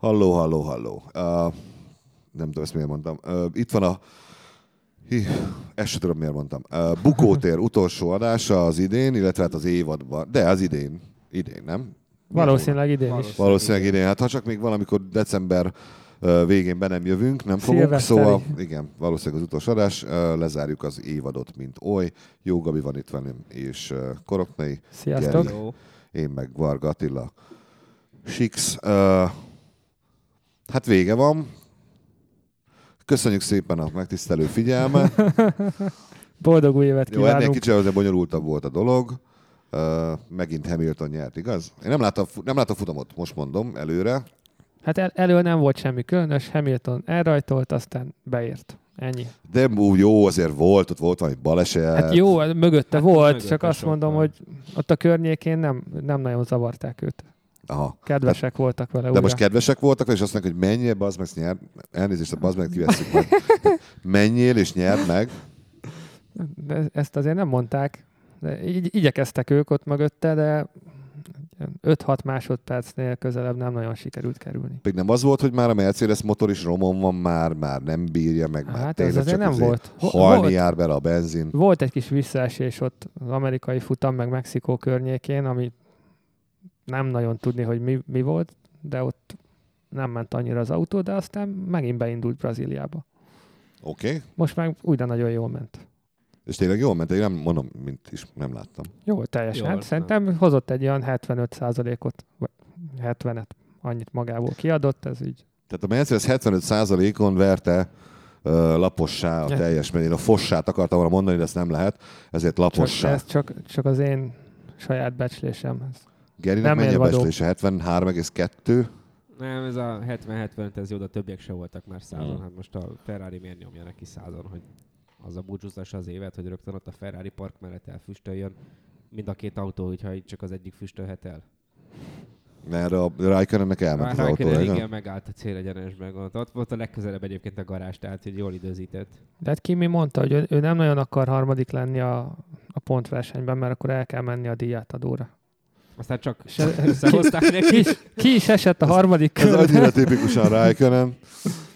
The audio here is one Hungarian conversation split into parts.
Halló, halló, halló. Uh, nem tudom, ezt miért mondtam. Uh, itt van a... Hi, ezt sem tudom, miért mondtam. Uh, Bukótér utolsó adása az idén, illetve hát az évadban. De az idén. Idén, nem? Valószínűleg idén is. Valószínűleg idén. Hát ha csak még valamikor december végén be nem jövünk, nem fogunk. Szilveszteri. Szóval igen, valószínűleg az utolsó adás. Lezárjuk az évadot, mint oly. Jó Gabi van itt velem, és Koroknai. Sziasztok! Geri. Én meg Varga Attila. Six. Uh, hát vége van. Köszönjük szépen a megtisztelő figyelmet. Boldog új évet Jó, ennél kívánunk! kicsit azért bonyolultabb volt a dolog. Uh, megint Hamilton nyert, igaz? Én nem láttam, nem láttam futamot, most mondom, előre. Hát el, elő nem volt semmi különös, Hamilton elrajtolt, aztán beért. Ennyi. De úgy jó, azért volt, ott volt valami baleset. Hát jó, mögötte Hát volt, mögötte csak azt mondom, van. hogy ott a környékén nem, nem nagyon zavarták őt. Aha. Kedvesek voltak vele De újra. most kedvesek voltak, és azt mondják, hogy menjél, bazd meg, nyer. Elnézést, bazd meg, kiveszik meg. Menjél és nyerd meg. De ezt azért nem mondták. De így, igyekeztek ők ott mögötte, de 5-6 másodpercnél közelebb nem nagyon sikerült kerülni. Még nem az volt, hogy már a Mercedes motor is romon van már, már nem bírja meg. már Hát ez tényleg azért csak nem volt. Halni volt. jár bele a benzin. Volt egy kis visszaesés ott az amerikai futam, meg Mexikó környékén, ami nem nagyon tudni, hogy mi, mi volt, de ott nem ment annyira az autó, de aztán megint beindult Brazíliába. Oké. Okay. Most meg újra nagyon jól ment. És tényleg jól ment, én nem mondom, mint is nem láttam. Jó, teljesen. Jól, Hát szerintem hozott egy olyan 75%-ot, vagy 70-et annyit magából kiadott, ez így. Tehát a Mercedes 75%-on verte uh, lapossá a teljes mennyire. A fossát akartam volna mondani, de ezt nem lehet, ezért Csak, lapossá. ez csak, csak az én saját becslésem. Ez Gerinek nem mennyi a érvadó. becslése? 73,2? Nem, ez a 70-75, ez jó, de a többiek se voltak már százon. Mm. Hát most a Ferrari miért nyomja neki százon, hogy az a búcsúzás az évet, hogy rögtön ott a Ferrari park mellett elfüstöljön. Mind a két autó, hogyha így csak az egyik füstölhet el. Mert a Raikkonennek elment az autó. Raikkonen igen? igen, megállt a célegyenesben. Ott, ott volt a legközelebb egyébként a garázs, tehát hogy jól időzített. De hát Kimi mondta, hogy ő, ő nem nagyon akar harmadik lenni a, a pontversenyben, mert akkor el kell menni a díjátadóra. Aztán csak ez- összehozták Ki, neki. is- ki is esett a harmadik Ez körben, annyira tipikusan Raikkonen.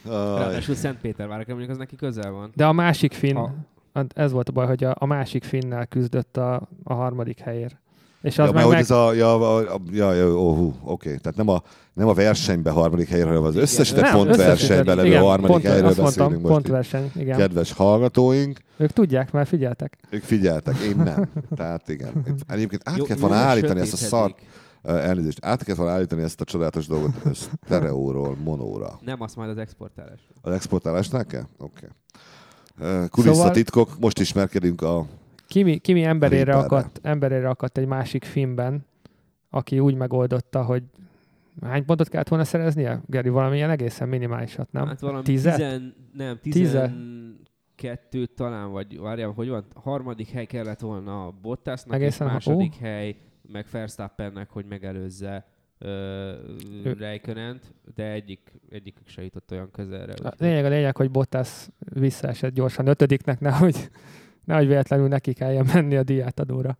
Aj. Ráadásul Szentpétervár, mondjuk az neki közel van. de a másik finn, Ha- hát ez volt a baj, hogy a, a másik finnel küzdött a, a harmadik helyért. És Ja, az mert meg, ez a, ja, a, ja, ja ó, hú, oké. Tehát nem a, nem a versenyben harmadik helyről, hanem az összesített Nem, pontversenyben összesített, levő harmadik pont, helyről azt beszélünk mondtam, most. pontverseny, igen. Kedves hallgatóink, Ők tudják, mert figyeltek. ők figyeltek, én nem. Tehát igen. Egyébként át kellett volna állítani ezt a szart, uh, elnézést, át kellett volna állítani ezt a csodálatos dolgot sztereóról monóra. Nem, azt majd az exportálás. Az exportálásnál kell? Oké. Okay. Kulisszatitkok, most ismerkedünk a... Kimi, Kimi emberére, akadt, emberére akadt egy másik filmben, aki úgy megoldotta, hogy hány pontot kellett volna szereznie? Geri, valamilyen egészen minimálisat, nem? Hát valami Tizet? tizen, nem, Tize? tizenkettőt talán, vagy várjál, hogy van? Harmadik hely kellett volna a Bottasnak, Egészen, és második hely, meg Verstappennek, hogy megelőzze uh, de egyik, egyikük se jutott olyan közelre. A lényeg a lényeg, hogy Bottas visszaesett gyorsan ötödiknek, nehogy, nehogy véletlenül neki kelljen menni a díjátadóra.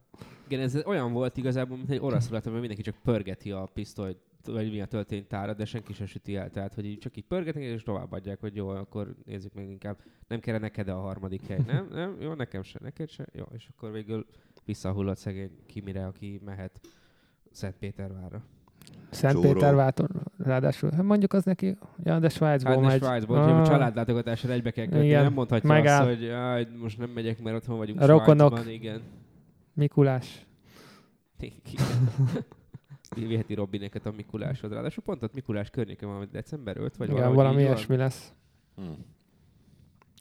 Igen, ez olyan volt igazából, mint egy orosz mert mindenki csak pörgeti a pisztolyt, vagy mi a tölténytárat, de senki se süti el. Tehát, hogy csak így pörgetnek, és továbbadják, hogy jó, akkor nézzük meg inkább. Nem kell neked a harmadik hely, nem? Nem? Jó, nekem se, neked se. Jó, és akkor végül visszahullott szegény Kimire, aki mehet Szentpétervárra. Szentpétervátor, ráadásul. Hát mondjuk az neki, ja, de Svájcból Hát megy. Svájcból, Ah, hogy a családlátogatásra egybe kell kötni. Igen, Nem mondhatja megáll. azt, hogy jaj, most nem megyek, mert otthon vagyunk A rokonok. Svájcban. Igen. Mikulás. Viheti Robinéket a Mikuláshoz. Ráadásul pont ott Mikulás környéken van, december 5 vagy Igen, valami van. ilyesmi lesz. Hmm.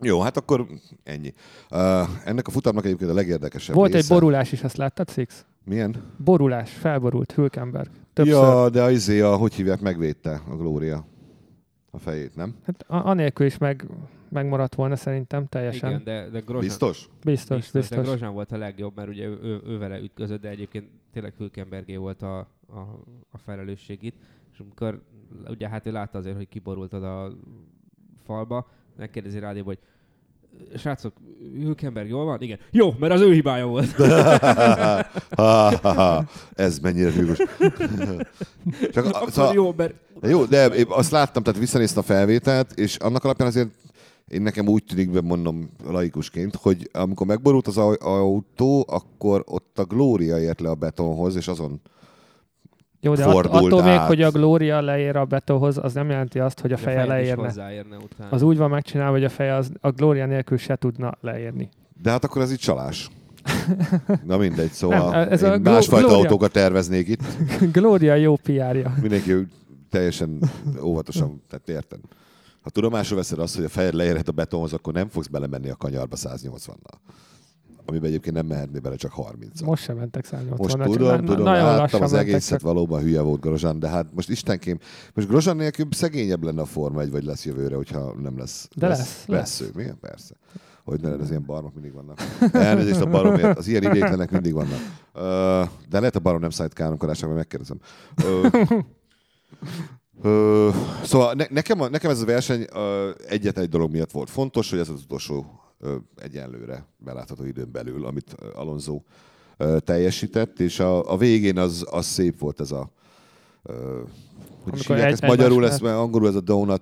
Jó, hát akkor ennyi. Uh, ennek a futamnak egyébként a legérdekesebb Volt egy része. borulás is, azt láttad, Six? Milyen? Borulás, felborult Hülkenberg. Többször. Ja, de a izé, a, hogy hívják, megvédte a Glória a fejét, nem? Hát anélkül is meg, megmaradt volna szerintem teljesen. Igen, de, de Grosjean, Biztos? Biztos, biztos. biztos, De Grosjean volt a legjobb, mert ugye ő, ő, ő vele ütközött, de egyébként tényleg Hülkenbergé volt a, a, a felelősség itt. És amikor ugye hát ő látta azért, hogy kiborult oda a falba, megkérdezi rádióba, hogy srácok, Hülkenberg jól van? Igen. Jó, mert az ő hibája volt. Ez mennyire hűvös. Csak, Akkor szóval, jó, mert jó, de én azt láttam, tehát visszanéztem a felvételt, és annak alapján azért én nekem úgy tűnik, mondom laikusként, hogy amikor megborult az au- autó, akkor ott a Glória ért le a betonhoz, és azon Jó, de att, fordult attól még, át. hogy a Glória leér a betóhoz, az nem jelenti azt, hogy a feje fejed is leérne. Az úgy van megcsinálva, hogy a feje az a Glória nélkül se tudna leérni. De hát akkor ez itt csalás. Na mindegy, szóval Nem, ez én a másfajta Gloria. autókat terveznék itt. Glória jó PR-ja. Mindenki teljesen óvatosan, tehát érted. Ha tudomásul veszed azt, hogy a fejed leérhet a betonhoz, akkor nem fogsz belemenni a kanyarba 180-nal. Amiben egyébként nem mehetné bele csak 30 Most sem mentek 180 Most na- tudom, na- tudom, nagyon láttam az egészet, csak- valóban hülye volt Grozsán, de hát most istenkém, most Grozsán nélkül szegényebb lenne a Forma 1, vagy lesz jövőre, hogyha nem lesz. De lesz, lesz. lesz. ő, milyen? Persze. Hogy ne az ilyen barmok mindig vannak. Elnézést a baromért, az ilyen idétlenek mindig vannak. De lehet a barom nem szállít káromkodásra, majd megkérdezem. Ö, szóval ne, nekem, a- nekem ez a verseny ö, egyetlen egy dolog miatt volt fontos, hogy ez az utolsó egyenlőre belátható időn belül, amit Alonso teljesített, és a, a végén az, az szép volt ez a hogy is hívják ezt magyarul, egymás ez, mert angolul ez a donut,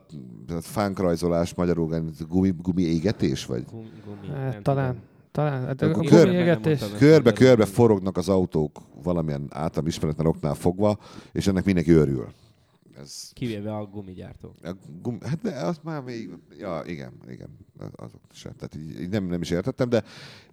fánkrajzolás, magyarul ez gumi, gumi égetés, vagy Gumi, gumi, nem Talán. tudom. Talán. Hát A körbe-körbe forognak az autók valamilyen általam ismeretlen oknál fogva, és ennek mindenki örül. Ez Kivéve a gumigyártók. A gum, hát de az már még, ja, igen, igen, azok se. Tehát így, így nem, nem is értettem, de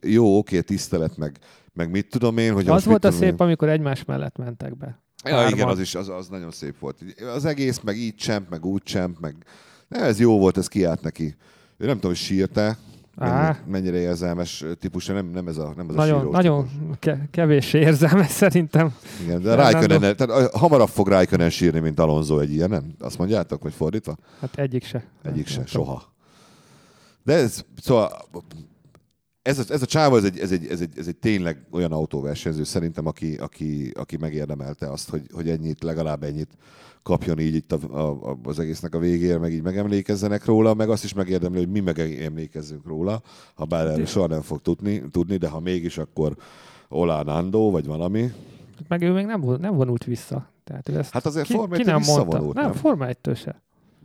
jó, oké, tisztelet, meg, meg mit tudom én, hogy Az volt a szép, Tudom, amikor egymás mellett mentek be. én. ja, igen, hárman. az is, az, az nagyon szép volt. Az egész, meg így csemp, meg úgy csemp, meg ne, ez jó volt, ez kiállt neki. Ő nem tudom, hogy sírte, mennyire, Á. mennyire érzelmes típus, nem, nem ez a, nem ez a Nagyon, sírós nagyon típus. ke- kevés érzelmes szerintem. Igen, de. Raikkonen, tehát hamarabb fog Raikkonen sírni, mint Alonso egy ilyen, nem? Azt mondjátok, vagy fordítva? Hát egyik se. Egyik Nem se, tudom. soha. De ez, szóval ez a, ez a csáva, ez egy, ez, egy, ez, egy, ez egy tényleg olyan autóversenyző szerintem, aki, aki, aki megérdemelte azt, hogy, hogy ennyit, legalább ennyit kapjon így itt a, a, a, az egésznek a végére, meg így megemlékezzenek róla, meg azt is megérdemli, hogy mi megemlékezzünk róla, ha bár erről soha nem fog tudni, tudni, de ha mégis, akkor Olá Nando, vagy valami. Meg ő még nem, nem vonult vissza. Tehát ő ezt Hát azért ki, Forma ki 1-től nem mondta. visszavonult, Nem, nem? Forma 1 se.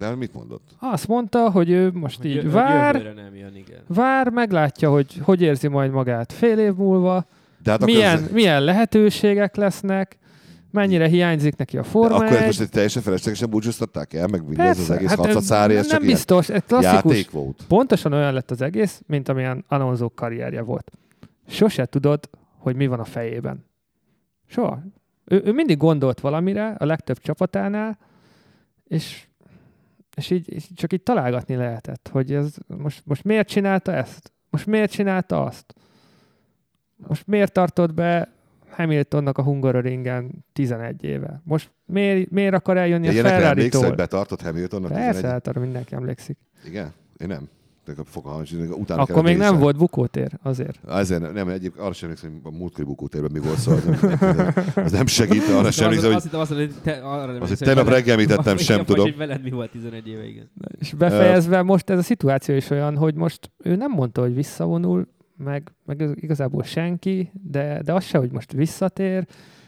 De mit mondott? Azt mondta, hogy ő most Hogy így jö- vár, nem jön, igen. vár, meglátja, hogy hogy érzi majd magát fél év múlva, De hát milyen, ez- milyen lehetőségek lesznek, mennyire hiányzik neki a de Forma akkor ezt 1. most egy teljesen feleslegesen búcsúztatták el, meg mindez az Persze, egész hát hát ez nem biztos, ez klasszikus. játék volt. Pontosan olyan lett az egész, mint amilyen Alonso karrierje volt. Sose tudod, hogy mi van a fejében. Soha. Ő, ő mindig gondolt valamire, a legtöbb csapatánál, és, és így és csak így találgatni lehetett, hogy ez most, most miért csinálta ezt? Most miért csinálta azt? Most miért tartott be Hamiltonnak a Hungaroringen 11 éve? Most miért, miért akar eljönni De a ilyenekre emlékszel, hogy Ferrari-tól? betartott Hamiltonnak? Persze, 11? hát arra mindenki emlékszik. Igen? Én nem. Fogalmam sincs, utána Akkor még nem volt bukótér, azért. Ezért nem, nem egyéb, arra sem emlékszem, hogy a múltkori bukótérben mi volt szó, az nem, az nem segít, arra sem Azt, emlékszem, azt hogy hittem azt hogy te, arra nem tegnap reggel említettem, sem tudom. Hogy veled mi volt 11 éve, igen. És befejezve most ez a szituáció is olyan, hogy most ő nem mondta, hogy visszavonul, meg, meg igazából senki, de, de az se, hogy most visszatér.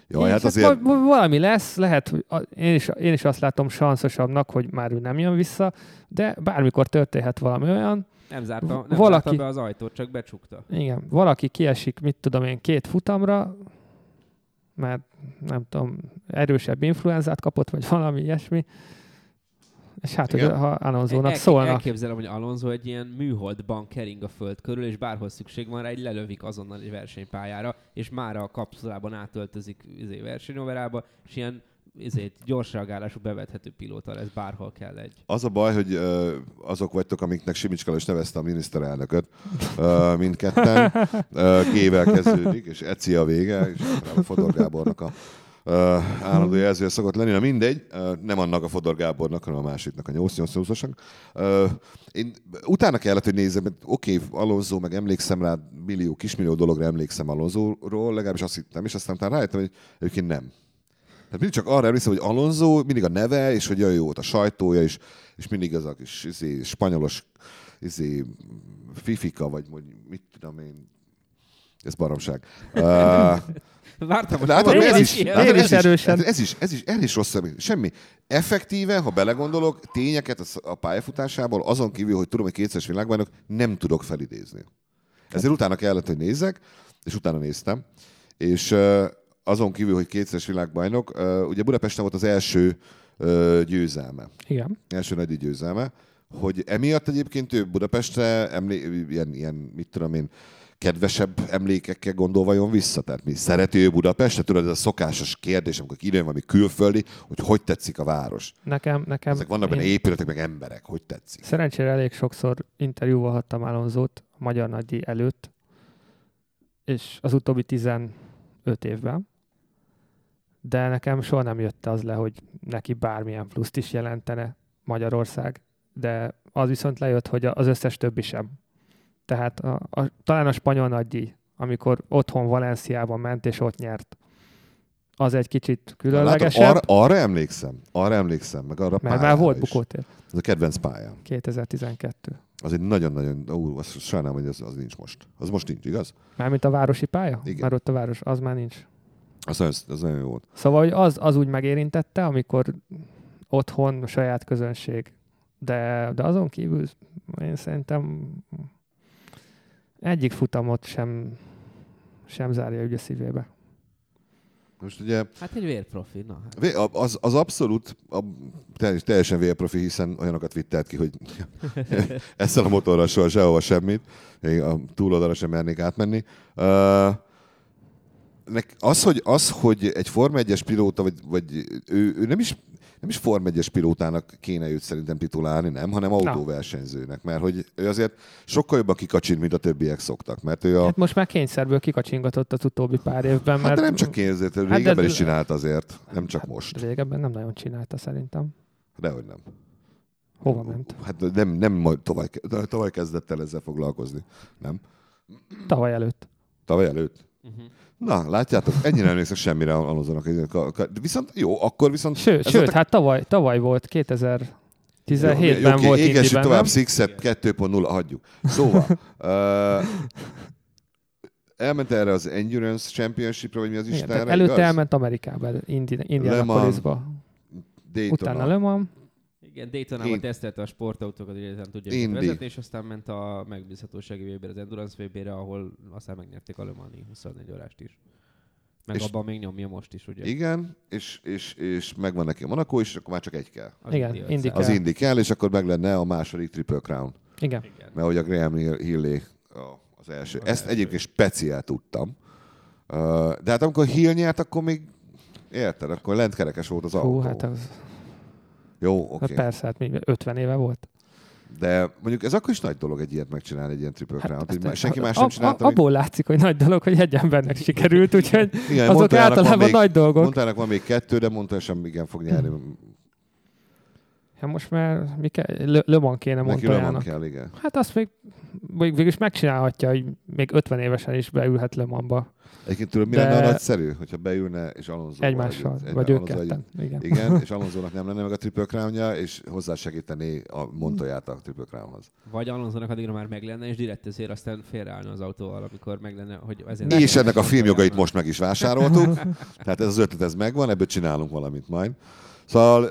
Jaj, hát azért, valami lesz, lehet, hogy én, is, én is azt látom sanszosabbnak, hogy már ő nem jön vissza, de bármikor történhet valami olyan, Nem zárta, nem Valaki- zárta be az ajtót, csak becsukta. igen, valaki kiesik, mit tudom én, két futamra, mert nem tudom, erősebb influenzát kapott, vagy valami ilyesmi, és hát, hogy Igen. ha Alonso-nak El- szólnak. Elképzelem, hogy Alonso egy ilyen műholdban kering a föld körül, és bárhol szükség van rá, egy lelövik azonnal egy versenypályára, és már a kapszulában átöltözik izé, versenyoverába, és ilyen izé, gyors reagálású bevethető pilóta lesz, bárhol kell egy. az a baj, hogy ö, azok vagytok, amiknek Simicska is nevezte a miniszterelnököt, ö, mindketten. Ö, G-vel kezdődik, és Eci a vége, és a Fodor Gábornak a ö, állandó jelzője szokott lenni. Na mindegy, ö, nem annak a Fodor Gábornak, hanem a másiknak, a 888-asnak. Ö, Én utána kellett, hogy nézzem, mert oké, okay, Alonso, meg emlékszem rá, millió, kismillió dologra emlékszem Alonsoról, legalábbis azt hittem, és aztán utána rájöttem, hogy egyébként nem. Tehát mindig csak arra emlékszem, hogy Alonso, mindig a neve, és hogy olyan jó volt a sajtója, és, és mindig az a kis izé, spanyolos izé, fifika, vagy hogy mit tudom én, ez baromság. Uh, Vártam, hogy Látod, Én ez is- is, én látod, is ez, erősen. ez, is, ez is, ez is rossz személy. Semmi. Effektíve, ha belegondolok, tényeket a pályafutásából, azon kívül, hogy tudom, hogy kétszeres világbajnok, nem tudok felidézni. Ezért utána kellett, hogy nézzek, és utána néztem. És uh, azon kívül, hogy kétszeres világbajnok, ugye Budapesten volt az első győzelme Igen. első nagy győzelme, hogy emiatt egyébként ő Budapestre emlé- ilyen, ilyen, mit tudom én, kedvesebb emlékekkel gondolva jön vissza? Tehát mi szereti ő Budapestet? Tudod, ez a szokásos kérdés, amikor idejön valami külföldi, hogy hogy tetszik a város. Nekem, nekem Ezek vannak benne én épületek, meg emberek, hogy tetszik. Szerencsére elég sokszor interjúvalhattam Alonzót a Magyar Nagydíj előtt, és az utóbbi 15 évben, de nekem soha nem jött az le, hogy neki bármilyen pluszt is jelentene Magyarország, de az viszont lejött, hogy az összes többi sem. Tehát a, a, talán a spanyol nagydíj, amikor otthon Valenciában ment és ott nyert, az egy kicsit Látod, különlegesebb, arra, arra, emlékszem, arra emlékszem, meg arra a mert már volt bukótér Ez a kedvenc pályám. 2012. Az egy nagyon-nagyon, ú, azt sajnálom, hogy az, az nincs most. Az most nincs, igaz? Mármint a városi pálya? Igen. Mert ott a város, az már nincs. Az nagyon, az nagyon jó volt. Szóval, hogy az, az úgy megérintette, amikor otthon a saját közönség. De, de azon kívül én szerintem egyik futamot sem, sem zárja ügy a szívébe. Most ugye Hát egy vérprofi, na. hát. Az, az abszolút a, teljes- teljesen vélprofi, hiszen olyanokat vittelt ki, hogy ezzel a motorral soha sehova semmit, még a túloldalra sem mernék átmenni. Uh, nek, az, hogy, az, hogy egy Forma 1-es pilóta, vagy, vagy ő, ő nem is nem is Form 1-es pilótának kéne őt szerintem titulálni, nem, hanem autóversenyzőnek, mert hogy ő azért sokkal jobban kikacsint, mint a többiek szoktak, mert ő a... Hát most már kényszerből kikacsingatott az utóbbi pár évben, mert Hát de nem csak kézért, Hát régebben de- is csinált azért, nem csak most. régebben nem nagyon csinálta szerintem. Dehogy nem. Hova ment? Hát nem, nem majd tovább, tovább kezdett el ezzel foglalkozni. Nem? Tavaly előtt. Tavaly előtt. Uh-huh. Na, látjátok, ennyire emlékszek semmire Alonsonak. Viszont jó, akkor viszont... Sőt, sőt a- hát tavaly, tavaly volt, 2017-ben Jó, oké, volt égessük tovább? Sixet 2.0, hagyjuk. Szóval, uh, elment erre az Endurance Championshipra, vagy mi az Istenre, előtte igaz? elment Amerikába, Indi- Indianapolisba, utána Le Mans, Igen, Daytonában Én- tesztelte a sportautókat, hogy ezen tudja őket vezetni, és aztán ment a megbízhatósági vb az Endurance vb ahol aztán megnyerték a Le Mans-i 24 órást is. Meg És- abban még nyomja most is, ugye? Igen, és, és, és megvan neki a Monaco is, és akkor már csak egy kell. Az Igen, Indy 500. Az Indy kell, és akkor meg lenne a második Triple Crown. igen. Igen. mert hogy a Graham Hillé az első. Az Ezt első. egyébként speciál tudtam. De hát amikor Hill nyert, akkor még érted, akkor lentkerekes volt az Hú, autó. hát az, Jó, hát oké. Okay. persze, hát mi 50 éve volt. De mondjuk ez akkor is nagy dolog egy ilyet megcsinálni, egy ilyen Triple Hát, azt- már senki más a- nem a- csinálta. még. Abból látszik, hogy nagy dolog, hogy egy embernek sikerült, úgyhogy Igen, azok általában még, nagy dolgok. Montának van még kettő, de mondta sem igen fog nyerni. Hát most már mi kell, Le, Le Mans kéne Montoyának. kell, igen. Hát azt még, még végülis megcsinálhatja, hogy még 50 évesen is beülhet Le Mansba Egyébként tudod, mi De- lenne a nagyszerű, hogyha beülne, és Alonso egymással, vagy ők ketten. Igen. Igen, és Alonsonak nem lenne meg a Triple Crown-ja, és hozzásegíteni a Montoyát a Triple Crownhoz. Vagy Alonsonak addigra már meg lenne, és direkt ezért aztán félreállna az autóval, amikor meg lenne, hogy ezért... És ennek a filmjogait most meg is vásároltuk, tehát ez az ötlet ez megvan, ebből csinálunk valamit majd. Szóval,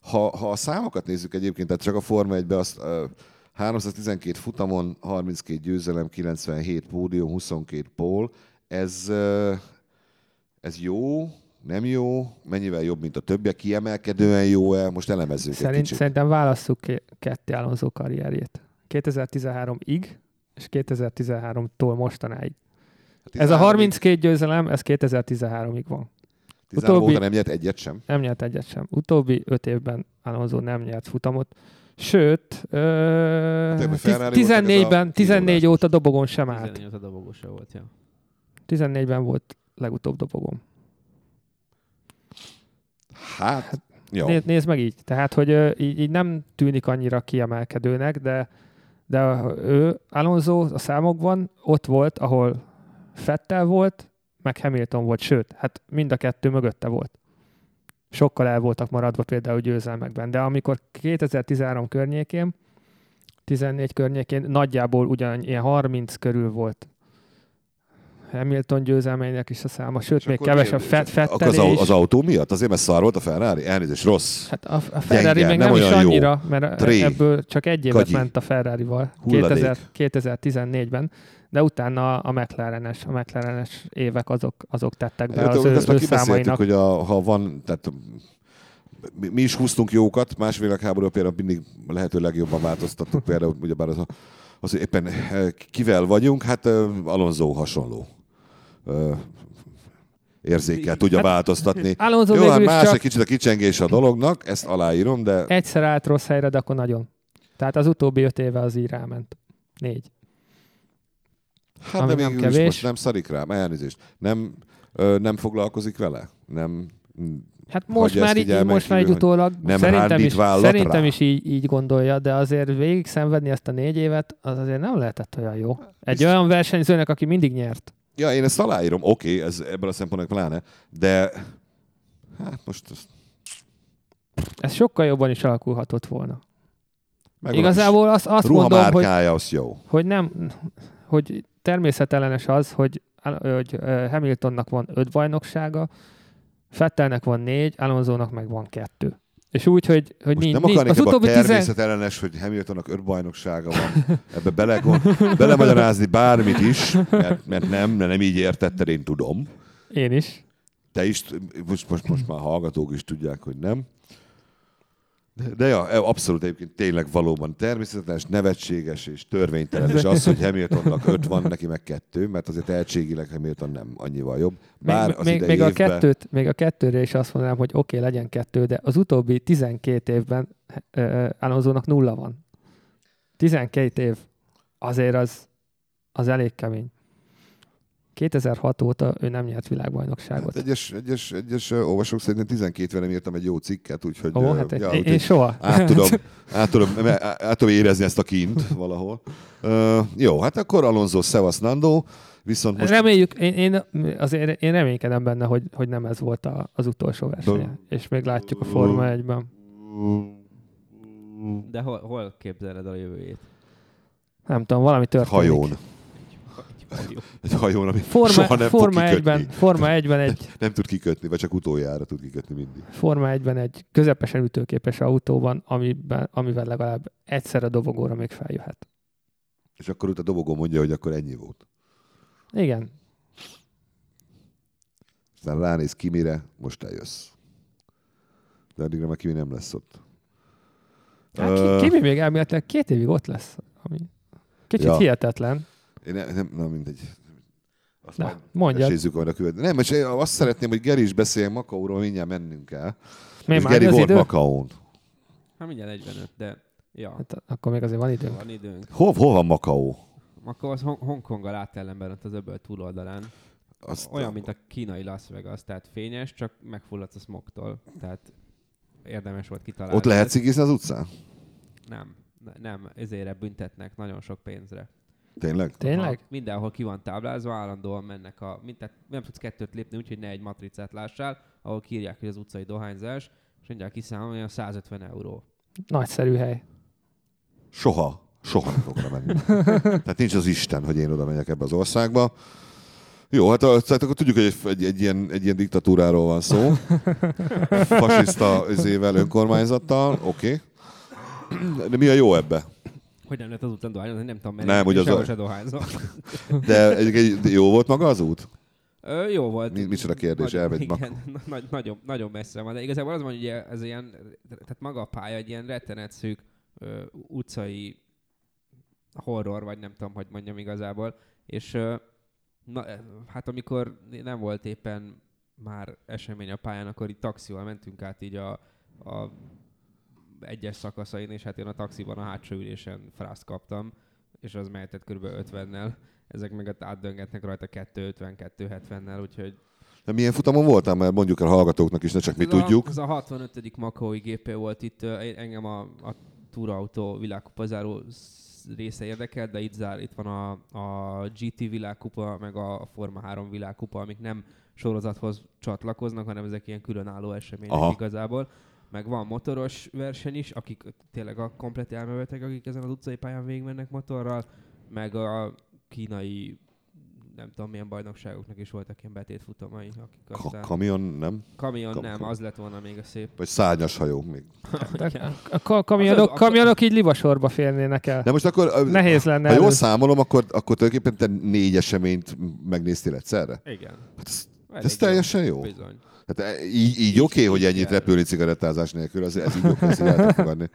ha, ha a számokat nézzük egyébként, tehát csak a Forma 1 azt ö, 312 futamon, 32 győzelem, 97 pódium, 22 pól, ez, ez jó, nem jó, mennyivel jobb, mint a többiek, kiemelkedően jó-e, most elemezzük egy Szerint, kicsit. szerintem válasszuk ketté Alonso karrierjét. 2013-ig, és 2013-tól mostanáig. Ez a 32 győzelem, ez 2013-ig van. 13 utóbbi- óta nem nyert egyet sem. Nem nyert egyet sem. Utóbbi öt évben Alonso nem nyert futamot. Sőt, ö, a 14-ben, 14 kínódás. óta dobogon sem állt. 14 a dobogó se volt, ja. 14-ben volt legutóbb dobogom. Hát, jó. Nézd, nézd meg így. Tehát, hogy így, így nem tűnik annyira kiemelkedőnek, de, de ő, Alonso a számokban ott volt, ahol Fettel volt, meg Hamilton volt, sőt, hát mind a kettő mögötte volt. Sokkal el voltak maradva például győzelmekben, de amikor 2013 környékén 14 környékén nagyjából ugyan ilyen 30 körül volt Hamilton győzelmeinek is a száma, sőt, És még kevesebb miért- Fet, Akkor az, au- az autó miatt? Azért, mert szar volt a Ferrari? Elnézést, rossz. Hát a, a Ferrari Gyenge, még nem nem, is olyan jó. annyira, mert Tré. ebből csak egy évet Gagyi. ment a Ferrari-val Hulladék. 2000, 2014-ben, de utána a McLarenes, a McLarenes évek azok, azok tettek be Hát, az ő, ezt ő kibeszéltük, számainak. hogy a, ha van, tehát mi, mi is húztunk jókat, más világháború például mindig lehető legjobban változtattuk, például ugyebár az, a, az, hogy éppen eh, kivel vagyunk, hát eh, Alonso hasonló érzékkel tudja Hát, változtatni. Alonso Jó, hát más csak egy kicsit a kicsengés a dolognak, ezt aláírom, de egyszer állt rossz helyre, de akkor nagyon. Tehát az utóbbi öt éve az így ráment. Négy. hát ami de nem kevés. most nem szarik rám, elnézést. Nem, ö, nem foglalkozik vele? Nem, Hát most már, így így, most már így utólag nem szerintem, is, szerintem rá. is így, így gondolja, de azért végig szenvedni ezt a négy évet, az azért nem lehetett olyan jó. Egy Biztos. olyan versenyzőnek, aki mindig nyert. Ja, én ezt aláírom, oké, okay, ez ebből a szempontból pláne, de hát most ezt Ez sokkal jobban is alakulhatott volna. megvan Igazából azt, a azt mondom, hogy, az jó. hogy nem, hogy természetellenes az, hogy, hogy Hamiltonnak van öt bajnoksága, Fettelnek van négy, Alonsonak meg van kettő. És úgy, hogy, hogy Most nincs, nem nincs, akarnék az ebbe a utóbbi tizen... természetellenes, hogy Hamiltonnak öt bajnoksága van, ebbe bele, belemagyarázni bármit is, mert, mert nem, mert nem így értetted, én tudom. Én is. Te is, most, most, most már hallgatók is tudják, hogy nem. De, ja, abszolút egyébként tényleg valóban természetes, nevetséges és törvénytelen. És az, hogy Hamiltonnak öt van, neki meg kettő, mert azért tehetségileg Hamilton nem annyival jobb. Bár még, az még, még, a évben, kettőt, még a kettőre is azt mondanám, hogy oké, okay, legyen kettő, de az utóbbi 12 évben uh, Alonsonak nulla van. 12 év. Azért az, az elég kemény. 2006 óta ő nem nyert világbajnokságot. Hát egyes, egyes, egyes olvasók szerint 12 nem írtam egy jó cikket, úgyhogy, Ó, hát egy, ja, én, én soha. át, tudom, át, tudom, át, át tudom érezni ezt a kint valahol. Uh, jó, hát akkor Alonso, Szevasz, Nando, viszont most Reméljük, én, én, azért én reménykedem benne, hogy, hogy nem ez volt a, az utolsó verseny. És még látjuk a Forma 1-ben. De hol, hol képzeled a jövőjét? Nem tudom, valami történik. hajón. Egy hajó. Egy hajón, ami Forma, soha nem Forma fog. 1-ben, Forma 1-ben egy Nem tud kikötni, vagy csak utoljára tud kikötni mindig. Forma 1-ben egy közepesen ütőképes autóban, amiben, amivel legalább egyszer a dobogóra még feljöhet. És akkor utána dobogó mondja, hogy akkor ennyi volt. Igen. Aztán ránéz Kimire, most eljössz. De addigra már Kimi nem lesz ott. Hát Kimi még elméletileg két évig ott lesz. Ami kicsit ja. hihetetlen. Én ne, nem, na mindegy. Azt Na, majd mondjad. esézzük a következő. Nem, és én azt szeretném, hogy Geri is beszéljen Makaóról, mindjárt mennünk kell. Még és már Geri volt idő? Makaón. Hát mindjárt 45, de ja, Hát akkor még azért van időnk. van időnk. Hol, hol van Makaó? Akkor az Hong- Hongkonggal áttellenben ott az öböl túloldalán. Azt, Olyan, mint a kínai Las Vegas, tehát fényes, csak megfulladsz a smogtól. Tehát érdemes volt kitalálni. Ott lehet cigizni az utcán? Nem, ne- nem, ezért büntetnek nagyon sok pénzre. Tényleg? Tényleg? Ha mindenhol ki van táblázva, állandóan mennek a... Mint, tehát nem tudsz kettőt lépni, úgyhogy ne egy matricát lássál, ahol kírják, hogy az utcai dohányzás, és mindjárt kiszámolni, olyan 150 euró. Nagyszerű hely. Soha. Soha nem fogok menni. Tehát nincs az Isten, hogy én oda megyek ebbe az országba. Jó, hát, tehát akkor tudjuk, hogy egy, egy, egy, ilyen, egy ilyen diktatúráról van szó. Fasiszta izével, önkormányzattal, oké. Okay. De mi a jó ebbe? Hogy nem lehet az utcán dohányozni, nem tudom, mert Nem, hogy az a- se dohányzom. De egy, egy, jó volt maga az út? Ö, jó volt. Mi- micsoda kérdés, Nagyon- elmegy igen, na- nagy, nagyon, nagyon messze van. De igazából az van, hogy ez ilyen, tehát maga a pálya egy ilyen rettenet szűk ö, utcai horror, vagy nem tudom, hogy mondjam igazából. És ö, na, eh, hát amikor nem volt éppen már esemény a pályán, akkor itt taxival mentünk át így a, a egyes szakaszain, és hát én a taxiban a hátsó ülésen frászt kaptam, és az mehetett kb. 50-nel. Ezek meg átdöngetnek rajta 250-270-nel, úgyhogy De milyen futamon voltál? Mert mondjuk el a hallgatóknak is, ne csak mi ez tudjuk. A, ez a 65. Makaói GP volt itt, engem a, a túrautó világkupa záró sz- része érdekel, de itt, zár, itt van a, a GT világkupa, meg a Forma 3 világkupa, amik nem sorozathoz csatlakoznak, hanem ezek ilyen különálló események. Aha. igazából. Meg van motoros verseny is, akik tényleg a komplet elmevetek, akik ezen az utcai pályán végigmennek motorral, meg a kínai nem tudom milyen bajnokságoknak is voltak ilyen betétfutamai, akik Ka- aztán... kamion, nem? Kamion kam- nem, az lett volna még a szép. Vagy szárnyas hajó még. A ka- kamionok, kamionok így livasorba férnének el. De most akkor, Nehéz lenne ha jól elő- számolom, akkor, akkor tulajdonképpen te négy eseményt megnéztél egyszerre? Igen. Hát ez, ez teljesen jó. Bizony. Hát e- így, így oké, okay, hogy ennyit repülni cigarettázás nélkül, az, ez így oké, ezt el tudom fogadni.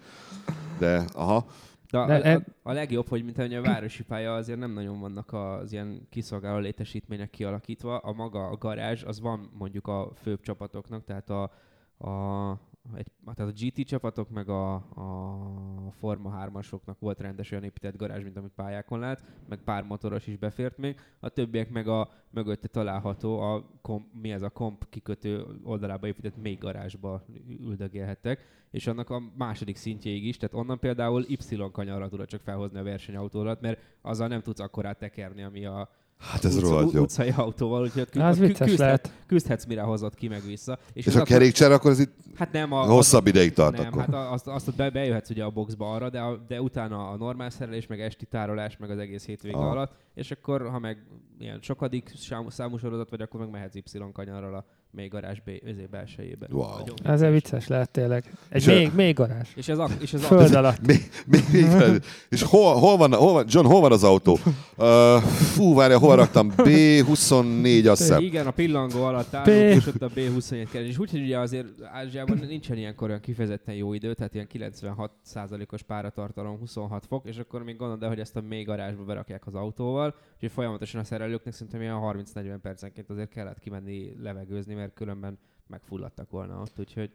De, aha, De a, De a, e- a, legjobb, hogy mint a városi pálya azért nem nagyon vannak az ilyen kiszolgáló létesítmények kialakítva. A maga a garázs, az van mondjuk a főbb csapatoknak, tehát a, a, egy, tehát a GT csapatok, meg a, a Forma 3-asoknak volt rendes olyan épített garázs, mint amit pályákon lát, meg pár motoros is befért még. A többiek meg a mögötte található, a komp, mi ez a komp kikötő oldalába épített még garázsba üldögélhettek, és annak a második szintjéig is, tehát onnan például Y kanyarra tudod csak felhozni a versenyautódat, mert azzal nem tudsz akkorát tekerni, ami a hát ez rohadt jó. utcai autóval, úgyhogy Na, az kü- vicces küzdhet- lehet. küzdhetsz, mire hozott ki meg vissza. És ez a akkor- kerékcsere akkor ez itt Hát nem, a, hosszabb ideig tart nem, akkor. hát azt, azt be, bejöhetsz ugye a boxba arra, de, a, de utána a normál szerelés, meg esti tárolás, meg az egész hétvége Aha. alatt, és akkor, ha meg ilyen sokadik számú, számú sorozat vagy, akkor meg mehetsz Y kanyarral a még garázs B, ezért belsejébe. Wow. Nagyon Ezzel vicces lehet tényleg. Egy És még, még garázs. És ez, a, és ez a, Föld alatt. Még, még, még. És hol, hol, van, hol van, John, hol van az autó? Uh, fú, várja, hova raktam? B24, azt hiszem. Igen, a pillangó alatt állunk, és ott a B27 keres. És úgyhogy ugye azért Ázsiában nincsen ilyenkor olyan kifejezetten jó idő, tehát ilyen 96%-os páratartalom, 26 fok, és akkor még gondolod el, hogy ezt a mély garázsba berakják az autóval, úgyhogy folyamatosan a szerelőknek szerintem ilyen 30-40 percenként azért kellett kimenni levegőzni, mert különben megfulladtak volna ott, úgyhogy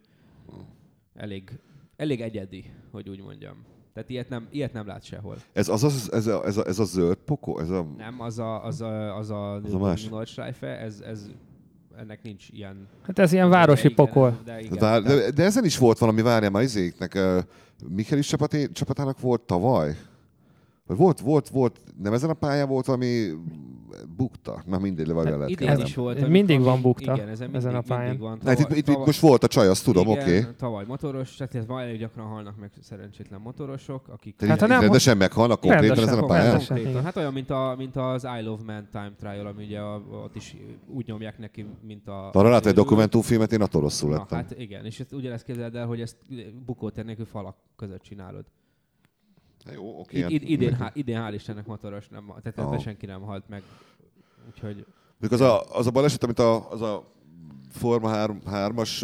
elég, elég egyedi, hogy úgy mondjam. Tehát ilyet nem, ilyet nem lát sehol. Ez, az, az, ez, a, ez, a, ez a zöld pokó? Ez a... Nem, az a, az a, az a, Az a más? Nordschleife, ez, ez, ennek nincs ilyen... Hát ez ilyen városi de igen, pokol. De, igen, Vár, tehát- de, de ezen is volt valami, várjál már, izéknek, uh, Michelis csapaté, csapatának volt tavaly? Vagy volt, volt, volt, nem ezen a pályán volt valami bukta? Na mindegy, le vagy Hát lehet idén is volt. Ami- mindig ami- van bukta igen, ezen, ezen mindig, a pályán. Mindig van. Hát itt, Tavaly- itt, itt tavaly- most volt a csaj, azt tudom, oké. Okay. Tavaly motoros, tehát ez ma elég gyakran halnak meg szerencsétlen motorosok, akik... Tehát Hát, ha nem- rendesen meghalnak konkrétan Rendesen, ezen a pályán? Konkrétan. Hát olyan, mint, a, mint az I Love Man Time Trial, ami ugye a, ott is úgy nyomják neki, mint a... Arra látod egy dokumentumfilmet, én attól rosszul Na, lettem. hát igen, és ezt ugyanezt képzeld el, hogy ezt bukótér nélkül falak között csinálod. Jó, oké. Id- hát- id- idén, há- idén hál' Istennek motoros nem, tehát ebben senki nem halt meg. Úgyhogy Mondjuk az a, az a baleset, amit a, az a Forma 3-as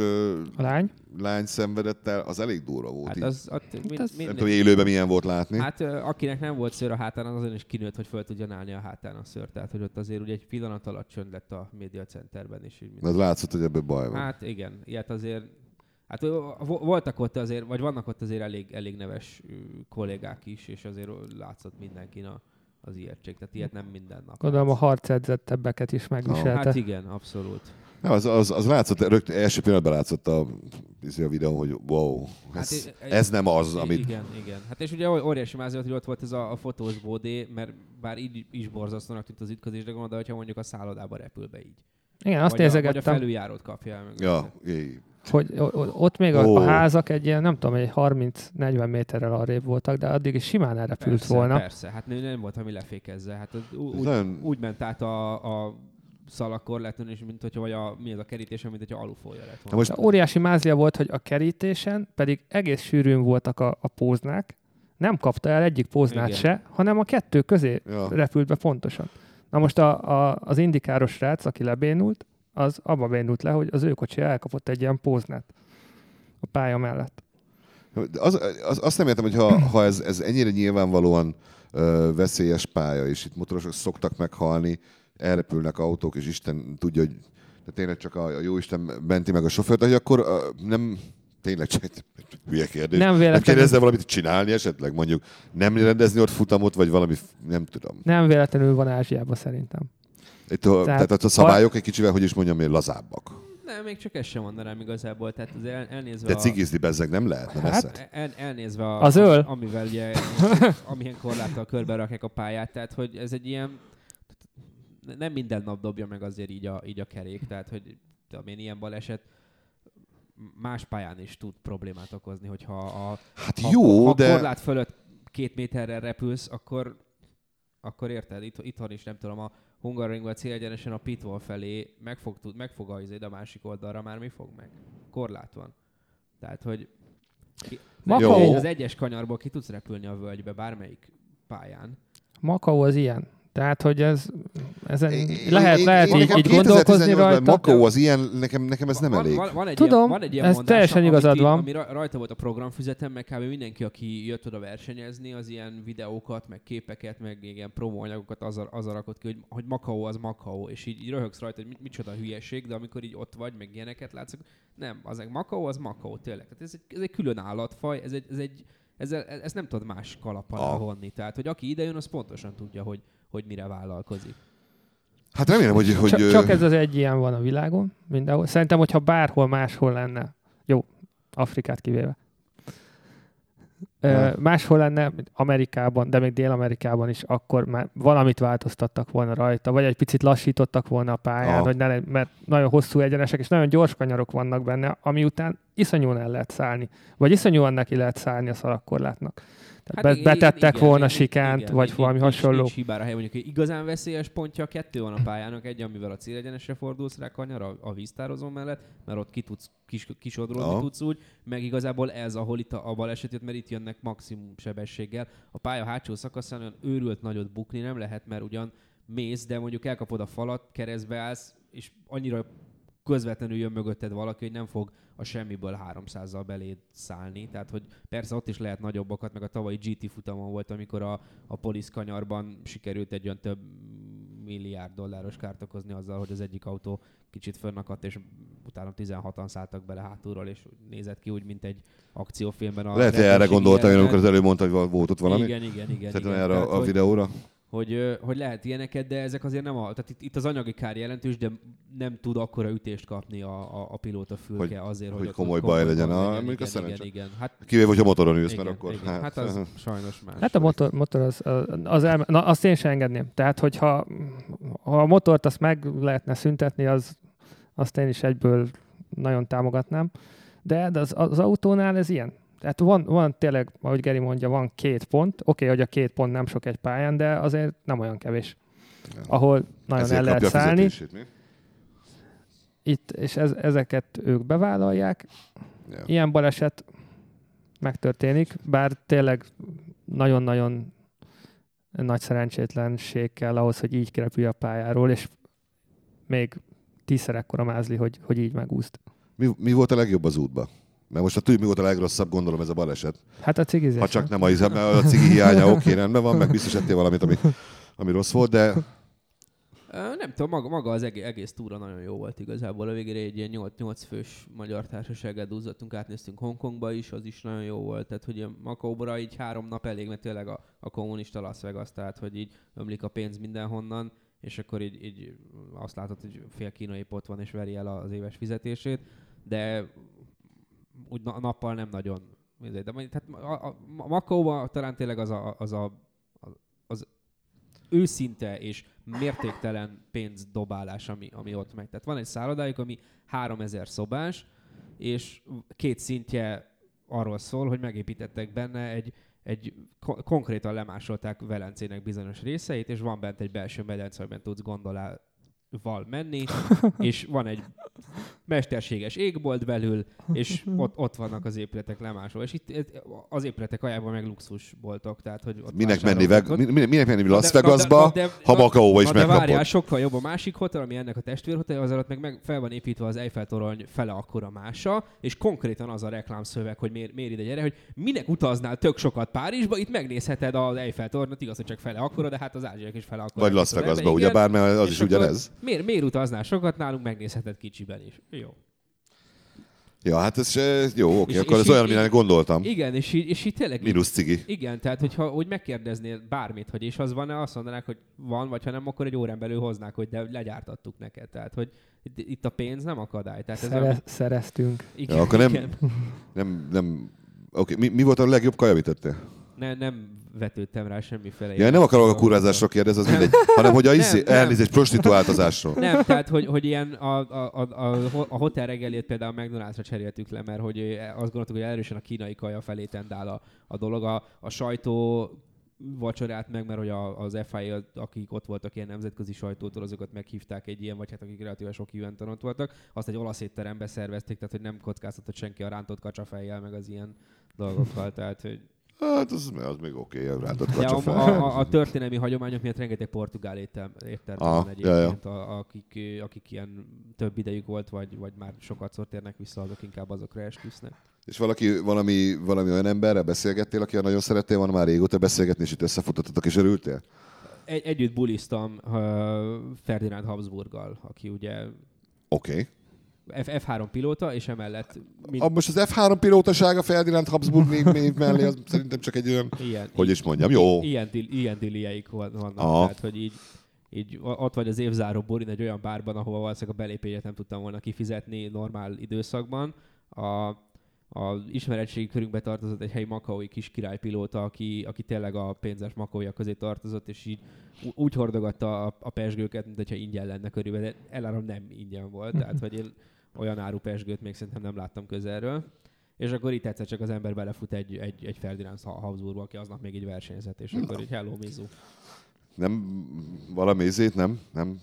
A lány? lány szenvedett el, az elég durva volt. hát így. az, ott, mind, az- mind, nem tudom, élőben milyen volt látni. Hát akinek nem volt szőr a hátán, az azon is kinőtt, hogy föl tudjon állni a hátán a szőr. Tehát, hogy ott azért ugye egy pillanat alatt csönd lett a média centerben is. Így, De az látszott, hogy ebben baj van. hát igen, ilyet azért Hát voltak ott azért, vagy vannak ott azért elég, elég neves kollégák is, és azért látszott mindenkin a, az ijegység. Tehát ilyet nem minden nap. Gondolom a látsz. harcedzettebbeket is megviselte. Hát igen, abszolút. Ja, az, az, az látszott, rögtön első pillanatban látszott a, izé a videó, hogy wow, ez, Hát i- ez nem az, amit... Igen, igen. Hát és ugye óriási mázi volt, hogy ott volt ez a, a fotós bódé, mert bár így is borzasztónak tűnt az ütközés, de gondolod, hogyha mondjuk a szállodába repül be így. Igen, azt a, vagy a nézegettem, felüljárót kapja el. Meg Ja. Hogy ott még a, Ó. a házak egy ilyen, nem tudom, egy 30-40 méterrel arrébb voltak, de addig is simán elrepült persze, volna. Persze, hát nem, nem volt, ami lefékezze. Hát az úgy, nagyon- úgy ment át a, a szalagkorláton, és mint hogyha, vagy a, mi az a kerítésen, mint hogyha alufója lett volna. Na most óriási mázlia volt, hogy a kerítésen pedig egész sűrűn voltak a, a póznák, nem kapta el egyik póznát Igen. se, hanem a kettő közé Ja. repült be pontosan. Na most a, a, az indikáros srác, aki lebénult, az abba bénult le, hogy az ő kocsi elkapott egy ilyen póznát a pálya mellett. Az, az, azt nem értem, hogy ha, ha ez, ez ennyire nyilvánvalóan ö, veszélyes pálya, és itt motorosok szoktak meghalni, elrepülnek autók, és Isten tudja, hogy de tényleg csak a, a jó Isten menti meg a sofőrt, hogy akkor ö, nem tényleg csak egy hülye kérdés. Nem Nem véletlenül, kérdezze valamit csinálni esetleg, mondjuk nem rendezni ott futamot, vagy valami, nem tudom. nem véletlenül van Ázsiában szerintem. Itt a, tehát, tehát a szabályok egy kicsivel, hogy is mondjam, hogy lazábbak. Nem, még csak ezt sem mondanám igazából. Tehát az el, elnézve De cigizni bezzeg nem lehet, nem Hát. El, elnézve a, Az öl? amivel ugye, amilyen korláttal körbe rakják a pályát, tehát hogy ez egy ilyen, nem minden nap dobja meg azért így a, így a kerék, tehát hogy tudom én, ilyen baleset más pályán is tud problémát okozni, hogyha a, Hát ha, jó, ha de... korlát fölött két méterrel repülsz, akkor, akkor érted, itt, itthon is nem tudom, a Hungaroringban célegyenesen a pitwall felé meg fog, tud, meg fog azért a másik oldalra már mi fog meg? Korlát van. Tehát, hogy ki, az egyes kanyarból ki tudsz repülni a völgybe bármelyik pályán. Macau az ilyen. Tehát, hogy ez, ezen Én- lehet, én- lehet én így, nekem így gondolkozni 2018-ban rajta. Makó az ilyen, nekem, nekem ez nem van, elég. Van, van egy Tudom, ilyen, van egy ilyen ez mondása, teljesen igazad van. Ami ra- rajta volt a programfüzetem, meg kb. mindenki, aki jött oda versenyezni, az ilyen videókat, meg képeket, meg ilyen promóanyagokat azzal, azzal rakott ki, hogy, hogy Macau az Macau, és így, így röhögsz rajta, hogy mit, micsoda hülyeség, de amikor így ott vagy, meg ilyeneket látszok, nem, az egy Macau az Macau, tényleg. Tehát ez egy, ez egy külön állatfaj, ez egy, ez egy ezzel, ezt nem tudod más kalap alá Ah. vonni. Tehát, hogy aki idejön, az pontosan tudja, hogy, hogy mire vállalkozik. Hát remélem, hogy... hogy Csak, ö, csak ez az egy ilyen van a világon, mindenhol. Szerintem, hogyha bárhol máshol lenne, jó, Afrikát kivéve, Ö, Ja. máshol lenne, Amerikában, de még Dél-Amerikában is, akkor már valamit változtattak volna rajta, vagy egy picit lassítottak volna a pályán, Aha. hogy ne, mert nagyon hosszú egyenesek, és nagyon gyors kanyarok vannak benne, ami után iszonyúan el lehet szállni, vagy iszonyúan neki lehet szállni a szalagkorlátnak. Tehát hát igen, betettek igen, volna igen, sikánt, igen, vagy igen, valami nincs- hasonló. Nincs hibára hely, mondjuk egy igazán veszélyes pontja, kettő van a pályának, egy, amivel a célegyenesre fordulsz rá kanyar, a, a víztározó mellett, mert ott ki tudsz, kis, kisodródni Aha. tudsz úgy, meg igazából ez, ahol itt a, a baleset jött, mert itt jönnek maximum sebességgel. A pálya hátsó szakaszán olyan őrült nagyot bukni nem lehet, mert ugyan mész, de mondjuk elkapod a falat, keresztbe állsz, és annyira közvetlenül jön mögötted valaki, hogy nem fog a semmiből 300-zal beléd szállni. Tehát, hogy persze ott is lehet nagyobbakat, meg a tavalyi GT futamon volt, amikor a, a Polisz kanyarban sikerült egy olyan több milliárd dolláros kárt okozni azzal, hogy az egyik autó kicsit fönnakadt, és utána 16-an szálltak bele hátulról, és nézett ki úgy, mint egy akciófilmben. A Lehet, hogy erre gondoltam, én, amikor az előbb mondta, hogy volt ott valami. Igen, igen, igen. Szerintem igen. erre Tehát, a hogy- videóra. hogy, ö, hogy lehet ilyeneket, de ezek azért nem a... Tehát itt, itt az anyagi kár jelentős, de nem tud akkora ütést kapni a, a, a pilóta fülke Hogy- azért, hogy hogy, komoly komoly baj legyen. Ah, igen, igen, szerencsé. igen, igen. Hát, Kivéve, hogyha motoron ülsz, igen, mert akkor... igen. hát az sajnos más. Hát a motor, motor az, az el, na, azt én sem engedném. Tehát, hogyha ha a motort azt meg lehetne szüntetni, az, azt én is egyből nagyon támogatnám. De, de az, az autónál ez ilyen. Tehát van, van tényleg, ahogy Geri mondja, van két pont. Oké, okay, hogy a két pont nem sok egy pályán, de azért nem olyan kevés. Ja. Ahol nagyon Ezért el lehet szállni. Itt, és ez, ezeket ők bevállalják. Ja. Ilyen baleset megtörténik, bár tényleg nagyon-nagyon nagy szerencsétlenség kell ahhoz, hogy így kirepülj a pályáról, és még tízszer ekkora mázli, hogy, hogy így megúszt. Mi, mi volt a legjobb az útba? Mert most a tudjuk, mi volt a legrosszabb, gondolom ez a baleset. Hát a cigizés. Ha csak nem a, izem- a cigi hiánya, oké, rendben van, meg biztos ettél valamit, ami, ami rossz volt, de Nem tudom, maga, maga az egész, egész túra nagyon jó volt igazából. A végére egy ilyen 8, 8 fős magyar társasággal duzzadtunk, átnéztünk Hongkongba is, az is nagyon jó volt. Tehát, hogy a Makaubra így három nap elég, mert tényleg a, a kommunista Las Vegas, tehát, hogy így ömlik a pénz mindenhonnan, és akkor így, így azt látod, hogy fél kínai pot van, és veri el az éves fizetését, de úgy na- nappal nem nagyon. De tehát a, a, a Makóban talán tényleg az a, az a az őszinte és mértéktelen pénzdobálás, ami, ami ott megy. Tehát van egy szállodájuk, ami 3000 szobás, és két szintje arról szól, hogy megépítettek benne egy, egy ko- konkrétan lemásolták Velencének bizonyos részeit, és van bent egy belső medence, amiben tudsz gondolával menni, és van egy mesterséges égbolt belül, és ott, ott vannak az épületek lemásolva. És itt az épületek ajánlban meg luxusboltok, tehát hogy ott minek menni, veg, mi- minek menni Las de- de- Vegasba, na de- ha Makaóba is Na de várjál, megkapod. sokkal jobb a másik hotel, ami ennek a testvérhotel, az alatt meg, meg fel van építve az Eiffel torony fele akkora mása, és konkrétan az a reklámszöveg, hogy miért, miért ide gyere, hogy minek utaznál tök sokat Párizsba, itt megnézheted az Eiffel tornyot, igaz, hogy csak fele akkora, de hát az ázsiak is fele akkora. Vagy Las Vegasba, ugyebár, mert az És is ugyanez. Miért, miért utaznál sokat nálunk, megnézheted kicsiben is. Jó. Ja, hát ez se, jó, oké, És- akkor és ez olyan, így- amire gondoltam. Igen, és így, és így tényleg Minusz cigi. Igen, tehát hogyha úgy megkérdeznél bármit, hogy és az van-e, azt mondanák, hogy van, vagy ha nem, akkor egy órán belül hoznák, hogy de legyártattuk neked. Tehát, hogy itt, a pénz nem akadály. Tehát ez Szere, olyan, szereztünk. igen, Ja, akkor nem- igen. Nem, nem, oké, mi, mi volt a legjobb kaja, amit tettél? Ne, nem vetődtem rá semmiféle. Ja, nem akarok a kurvázásról kérdezni, az mindegy, hanem hogy a izé, Nem, elnézést, prostituáltazásról. Nem, tehát, hogy, hogy ilyen a, a, a, a, hotel reggelét például McDonald's-ra cseréltük le, mert hogy ö, azt gondoltuk, hogy erősen a kínai kaja felé tendál a, a dolog. A, a sajtó vacsorát meg, mert hogy a, az FIA, akik ott voltak ilyen nemzetközi sajtótól, azokat meghívták egy ilyen, vagy hát akik relatíve sok eventon ott voltak, azt egy olasz étterembe szervezték, tehát hogy nem kockáztatott senki a rántott kacsafejjel, meg az ilyen dolgokkal, tehát hogy Hát az, az még oké, okay, ráadott de a, a, a, történelmi hagyományok miatt rengeteg portugál étterem, étterem Aha, van ja, ja. egyébként, a, akik, akik ilyen több idejük volt, vagy, vagy már sokat szor térnek vissza, azok inkább azokra esküsznek. És valaki, valami, valami olyan emberrel beszélgettél, aki már nagyon szerettél volna már régóta beszélgetni, és itt összefutottatok és örültél? Egy, együtt buliztam uh, Ferdinand Habsburggal, aki ugye Oké. Okay. F- F3 pilóta, és emellett mind, A, most az F3 pilótasága Ferdinand Habsburg név, név mellé, az szerintem csak egy olyan, ilyen, hogy is mondjam, jó. ilyen, ilyen dilieik van- vannak, Aha. tehát hogy így, így ott vagy az évzáró burin egy olyan bárban, ahova valószínűleg a belépélyet nem tudtam volna kifizetni normál időszakban. A, a ismeretségi körünkbe tartozott egy helyi makaói kis királypilóta, aki, aki tényleg a pénzes makója közé tartozott, és így úgy hordogatta a, a pesgőket, mint hogyha ingyen lenne körülbelül, de elárom nem ingyen volt, tehát hogy én olyan áru pesgőt még szerintem nem láttam közelről. És akkor itt egyszer csak az ember belefut egy, egy, egy Ferdinand Habsburgba, aki aznap még egy versenyzett, és akkor így hello Mizu. Nem valami izét, nem? Nem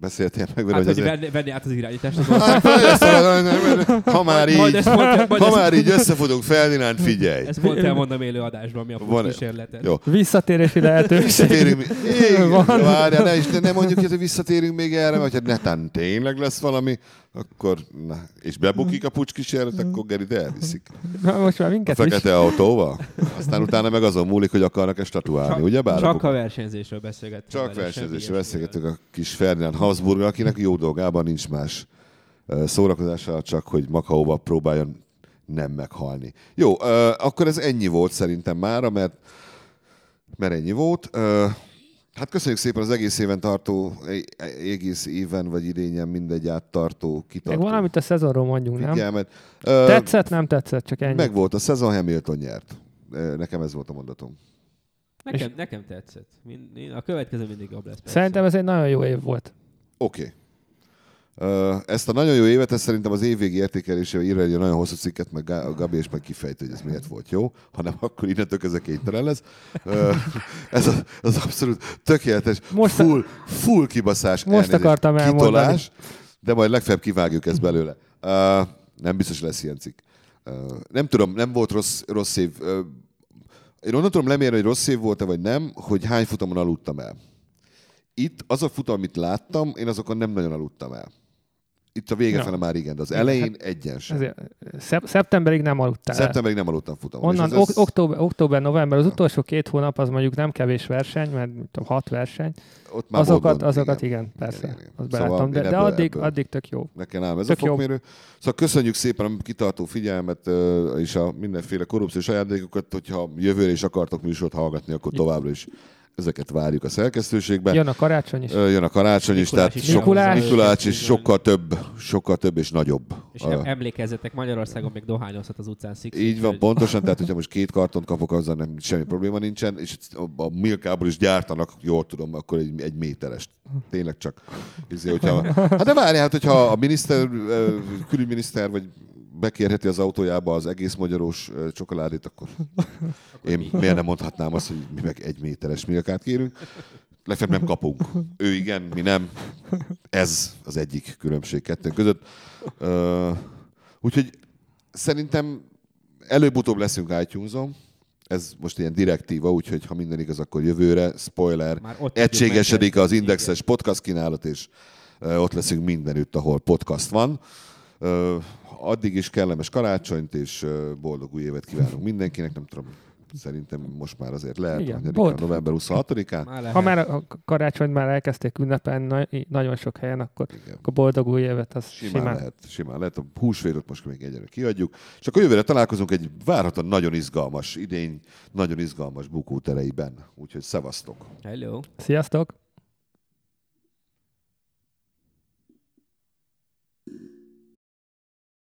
beszéltél meg vele, Hát, hogy azért- venni, venni át az irányítást. Az Hát, ha már így, majd ha már így összefogunk, Ferdinand, figyelj! Ezt pont elmondom élő adásban, mi a Van- kísérletet. Jó. Visszatérési lehetőség. Visszatérünk várjál, ne, is, ne mondjuk, hogy visszatérünk még erre, vagy hát netán tényleg lesz valami, akkor, na, és bebukik a pucs kísérlet, akkor Gerit elviszik. Na, Most már A minket is. fekete autóval. Aztán utána meg azon múlik, hogy akarnak-e statuálni, ugye bár? Csak a versenyzésről beszélgettünk. Csak semmi beszélgetünk a kis Ferdinand Habsburg, akinek jó dolgában nincs más szórakozása, csak hogy Makaóba próbáljon nem meghalni. Jó, akkor ez ennyi volt szerintem mára, mert, mert ennyi volt. Hát köszönjük szépen az egész éven tartó, e- egész éven vagy idényen mindegy áttartó, Meg kitartó valamit a szezonról mondjunk, nem? figyelmet. Ö, Tetszett, nem tetszett, csak ennyi. Meg volt, a szezon Hamilton nyert. Nekem ez volt a mondatom. Nekem, nekem tetszett. A következő mindig jobb lesz. persze. Szerintem ez egy nagyon jó év volt. Oké. Okay. Ezt a nagyon jó évet, ezt szerintem az évvégi értékelésével írja egy nagyon hosszú cikket, meg Gá- Gabi, és meg kifejti, hogy ez miért volt jó, hanem akkor innentől ez kénytelen lesz. Ez az, az abszolút tökéletes, Most a- full, full kibaszás, Most elnézést, akartam elmondani. kitolás, de majd legfeljebb kivágjuk ezt belőle. Nem biztos lesz ilyen cikk. Nem tudom, nem volt rossz, rossz év. Én onnan tudom lemérni, hogy rossz év volt-e vagy nem, hogy hány futamon aludtam el. Itt az a futam, amit láttam, én azokon nem nagyon aludtam el. Itt a vége Ja. fele már igen, de az Igen, elején egyen sem. Ezért, szep- szeptemberig nem aludtál. Szeptemberig nem aludtam futamon. Onnan és ez- ok- október, október, november, az utolsó két hónap az mondjuk nem kevés verseny, mert tudom, hat verseny. ott már Azokat, gond, azokat igen, persze. Igen, igen. Azt Szóval belátom, de, én de ebből- addig, ebből- addig tök jó. Nekem ám ez Tök a jó. fokmérő. Szóval köszönjük szépen a kitartó figyelmet ö, és a mindenféle korrupciós ajándékokat, hogyha jövőre is akartok műsort hallgatni, akkor továbbra is ezeket várjuk a szerkesztőségben. Jön a karácsony is. Jön a karácsony is, Mikulás tehát is sok, Mikulás. Mikulás is sokkal több, sokkal több és nagyobb. És em- emlékezzetek, Magyarországon még dohányozhat az utcán Six. Így van, pontosan, tehát hogyha most két karton kapok, azzal nem semmi probléma nincsen, és a, a Milkából is gyártanak, jól tudom, akkor egy, egy méterest. Tényleg csak. Izé, hogyha, hát de várj, hát hogyha a miniszter, külügyminiszter, vagy bekérheti az autójába az egész magyarós ö, csokoládét, akkor én mi? miért nem mondhatnám azt, hogy mi meg egy méteres milkát kérünk. Legfeljebb nem kapunk. Ő igen, mi nem. Ez az egyik különbség kettő között. Úgyhogy szerintem előbb-utóbb leszünk itunes Ez most ilyen direktíva, úgyhogy ha minden igaz, akkor jövőre, spoiler, Már ott egységesedik az indexes podcast kínálat, és ott leszünk mindenütt, ahol podcast van. Addig is kellemes karácsonyt, és boldog új évet kívánunk mindenkinek. Nem tudom, szerintem most már azért lehet, Igen, november 26-án. Már lehet. Ha már a karácsonyt már elkezdték ünnepelni na- nagyon sok helyen, akkor, Igen. akkor boldog új évet, az Simán, simán. lehet, simán lehet. A húsvétot most még egyre kiadjuk. És akkor jövőre találkozunk egy várhatóan nagyon izgalmas idény, nagyon izgalmas bukótereiben. Úgyhogy szevasztok! Hello. Sziasztok!